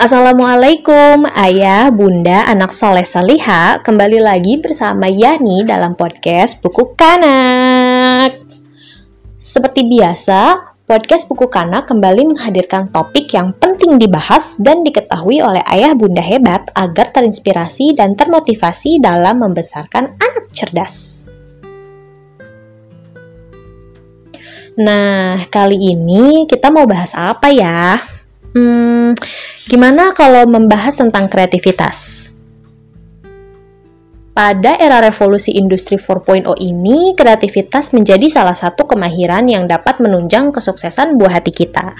Assalamualaikum ayah, bunda, anak soleh saliha Kembali lagi bersama Yani dalam podcast Buku Kanak Seperti biasa, podcast Buku Kanak kembali menghadirkan topik yang penting dibahas dan diketahui oleh ayah bunda hebat agar terinspirasi dan termotivasi dalam membesarkan anak cerdas. Nah, kali ini kita mau bahas apa ya? Hmm, gimana kalau membahas tentang kreativitas? Pada era revolusi industri 4.0 ini, kreativitas menjadi salah satu kemahiran yang dapat menunjang kesuksesan buah hati kita.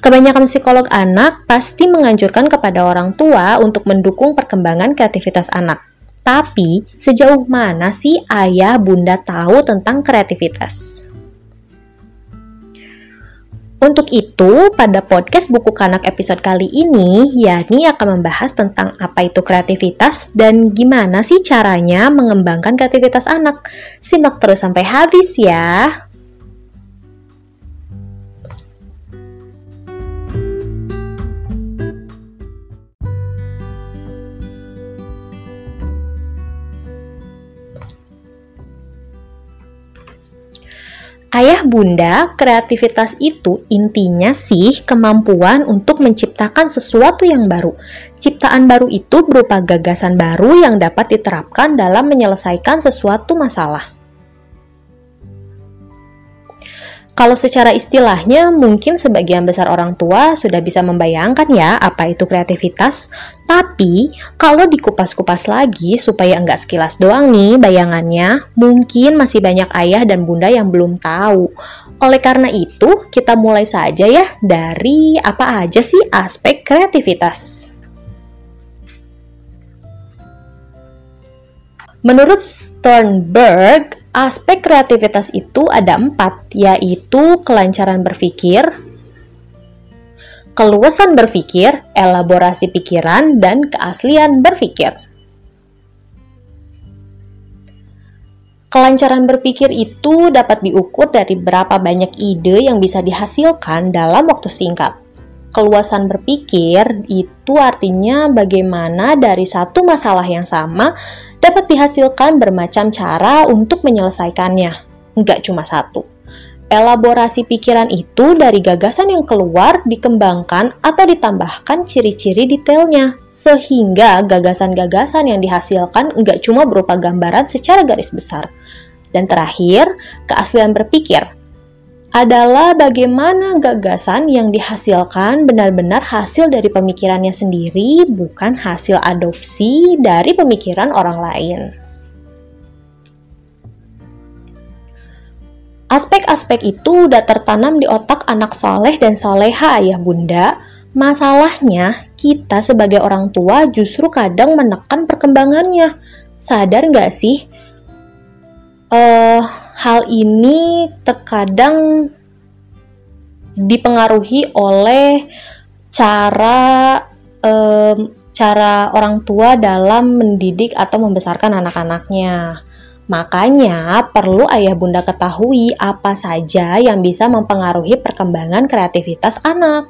Kebanyakan psikolog anak pasti menganjurkan kepada orang tua untuk mendukung perkembangan kreativitas anak. Tapi, sejauh mana sih ayah bunda tahu tentang kreativitas? Untuk itu, pada podcast Buku Kanak episode kali ini, Yani akan membahas tentang apa itu kreativitas dan gimana sih caranya mengembangkan kreativitas anak. Simak terus sampai habis ya! Ayah bunda, kreativitas itu intinya sih kemampuan untuk menciptakan sesuatu yang baru. Ciptaan baru itu berupa gagasan baru yang dapat diterapkan dalam menyelesaikan sesuatu masalah. Kalau secara istilahnya, mungkin sebagian besar orang tua sudah bisa membayangkan ya apa itu kreativitas. Tapi, kalau dikupas-kupas lagi supaya enggak sekilas doang nih bayangannya, mungkin masih banyak ayah dan bunda yang belum tahu. Oleh karena itu, kita mulai saja ya dari apa aja sih aspek kreativitas. Menurut Sternberg, Aspek kreativitas itu ada empat, yaitu kelancaran berpikir, keluasan berpikir, elaborasi pikiran, dan keaslian berpikir. Kelancaran berpikir itu dapat diukur dari berapa banyak ide yang bisa dihasilkan dalam waktu singkat. Keluasan berpikir itu artinya bagaimana dari satu masalah yang sama dapat dihasilkan bermacam cara untuk menyelesaikannya, nggak cuma satu. Elaborasi pikiran itu dari gagasan yang keluar dikembangkan atau ditambahkan ciri-ciri detailnya, sehingga gagasan-gagasan yang dihasilkan nggak cuma berupa gambaran secara garis besar. Dan terakhir, keaslian berpikir adalah bagaimana gagasan yang dihasilkan benar-benar hasil dari pemikirannya sendiri, bukan hasil adopsi dari pemikiran orang lain. Aspek-aspek itu udah tertanam di otak anak soleh dan soleha ayah bunda. Masalahnya, kita sebagai orang tua justru kadang menekan perkembangannya. Sadar nggak sih? Uh, hal ini terkadang dipengaruhi oleh cara um, cara orang tua dalam mendidik atau membesarkan anak-anaknya. Makanya perlu ayah bunda ketahui apa saja yang bisa mempengaruhi perkembangan kreativitas anak.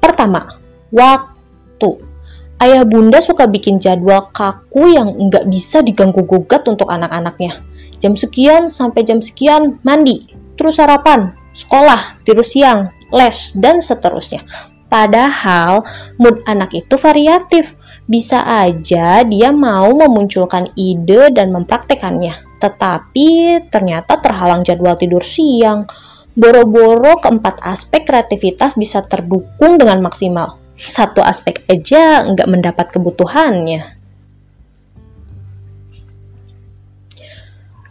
Pertama, waktu ayah bunda suka bikin jadwal kaku yang nggak bisa diganggu gugat untuk anak-anaknya. Jam sekian sampai jam sekian mandi, terus sarapan, sekolah, tidur siang, les, dan seterusnya. Padahal mood anak itu variatif. Bisa aja dia mau memunculkan ide dan mempraktekannya, tetapi ternyata terhalang jadwal tidur siang. Boro-boro keempat aspek kreativitas bisa terdukung dengan maksimal satu aspek aja nggak mendapat kebutuhannya.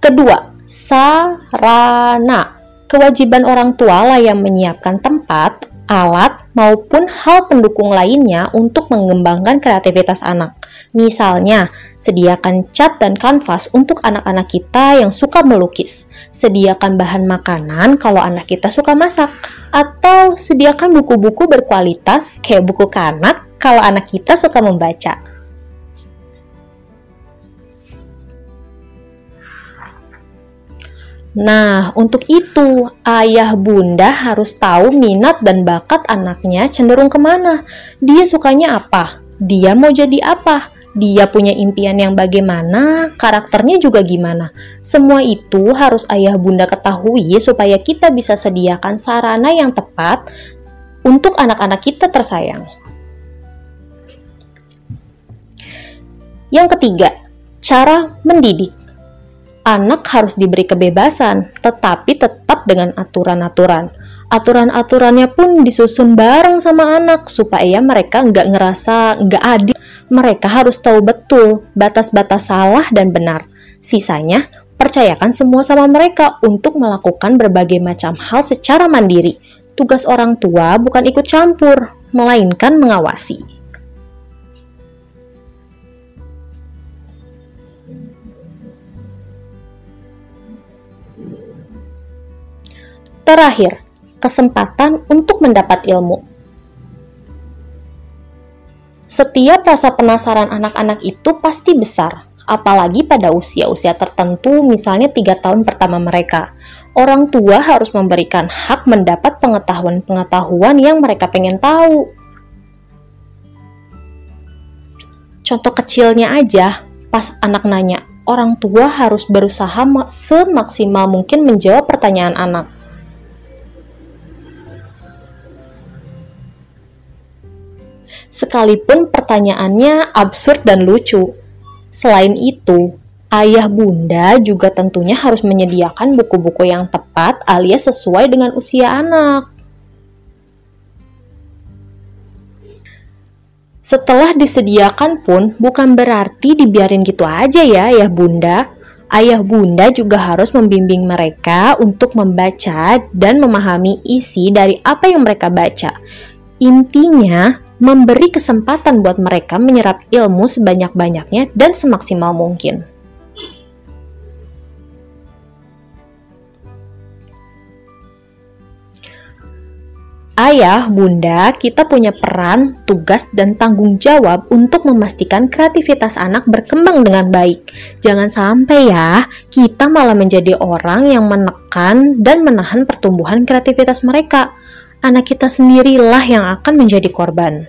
Kedua, sarana. Kewajiban orang tua lah yang menyiapkan tempat, alat, maupun hal pendukung lainnya untuk mengembangkan kreativitas anak. Misalnya, sediakan cat dan kanvas untuk anak-anak kita yang suka melukis. Sediakan bahan makanan kalau anak kita suka masak. Atau sediakan buku-buku berkualitas kayak buku kanak kalau anak kita suka membaca. Nah, untuk itu, ayah bunda harus tahu minat dan bakat anaknya cenderung ke mana. Dia sukanya apa? Dia mau jadi apa? Dia punya impian yang bagaimana? Karakternya juga gimana? Semua itu harus ayah bunda ketahui supaya kita bisa sediakan sarana yang tepat untuk anak-anak kita tersayang. Yang ketiga, cara mendidik anak harus diberi kebebasan, tetapi tetap dengan aturan-aturan. Aturan-aturannya pun disusun bareng sama anak supaya mereka nggak ngerasa nggak adil. Mereka harus tahu betul batas-batas salah dan benar. Sisanya, percayakan semua sama mereka untuk melakukan berbagai macam hal secara mandiri. Tugas orang tua bukan ikut campur, melainkan mengawasi. Terakhir, kesempatan untuk mendapat ilmu. Setiap rasa penasaran anak-anak itu pasti besar, apalagi pada usia-usia tertentu, misalnya tiga tahun pertama mereka. Orang tua harus memberikan hak mendapat pengetahuan-pengetahuan yang mereka pengen tahu. Contoh kecilnya aja, pas anak nanya, orang tua harus berusaha semaksimal mungkin menjawab pertanyaan anak sekalipun pertanyaannya absurd dan lucu. Selain itu, ayah bunda juga tentunya harus menyediakan buku-buku yang tepat alias sesuai dengan usia anak. Setelah disediakan pun bukan berarti dibiarin gitu aja ya ayah bunda. Ayah bunda juga harus membimbing mereka untuk membaca dan memahami isi dari apa yang mereka baca. Intinya, memberi kesempatan buat mereka menyerap ilmu sebanyak-banyaknya dan semaksimal mungkin. Ayah, bunda, kita punya peran, tugas, dan tanggung jawab untuk memastikan kreativitas anak berkembang dengan baik. Jangan sampai ya, kita malah menjadi orang yang menekan dan menahan pertumbuhan kreativitas mereka anak kita sendirilah yang akan menjadi korban.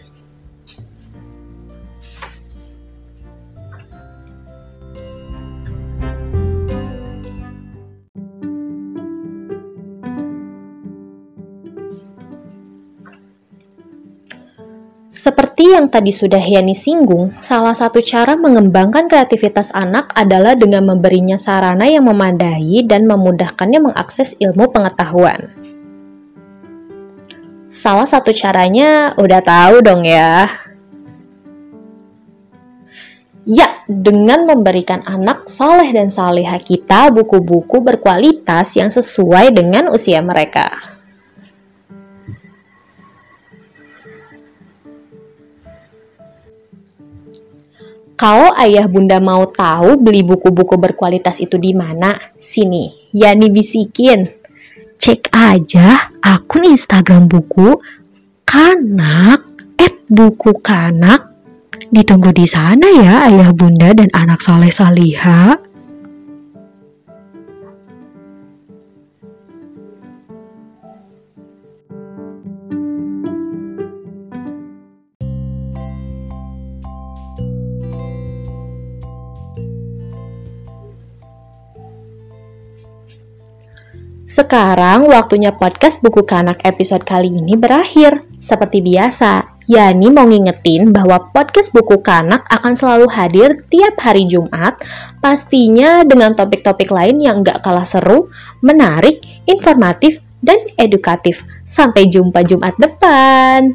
Seperti yang tadi sudah Yani singgung, salah satu cara mengembangkan kreativitas anak adalah dengan memberinya sarana yang memadai dan memudahkannya mengakses ilmu pengetahuan. Salah satu caranya udah tahu dong ya. Ya, dengan memberikan anak soleh dan soleha kita buku-buku berkualitas yang sesuai dengan usia mereka. Kalau ayah bunda mau tahu beli buku-buku berkualitas itu di mana, sini, Yani bisikin cek aja akun Instagram buku kanak at buku kanak. Ditunggu di sana ya ayah bunda dan anak soleh salihah Sekarang waktunya podcast buku kanak episode kali ini berakhir. Seperti biasa, Yani mau ngingetin bahwa podcast buku kanak akan selalu hadir tiap hari Jumat, pastinya dengan topik-topik lain yang gak kalah seru, menarik, informatif, dan edukatif. Sampai jumpa Jumat depan.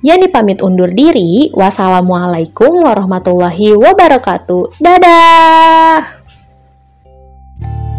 Yani pamit undur diri. Wassalamualaikum warahmatullahi wabarakatuh. Dadah! you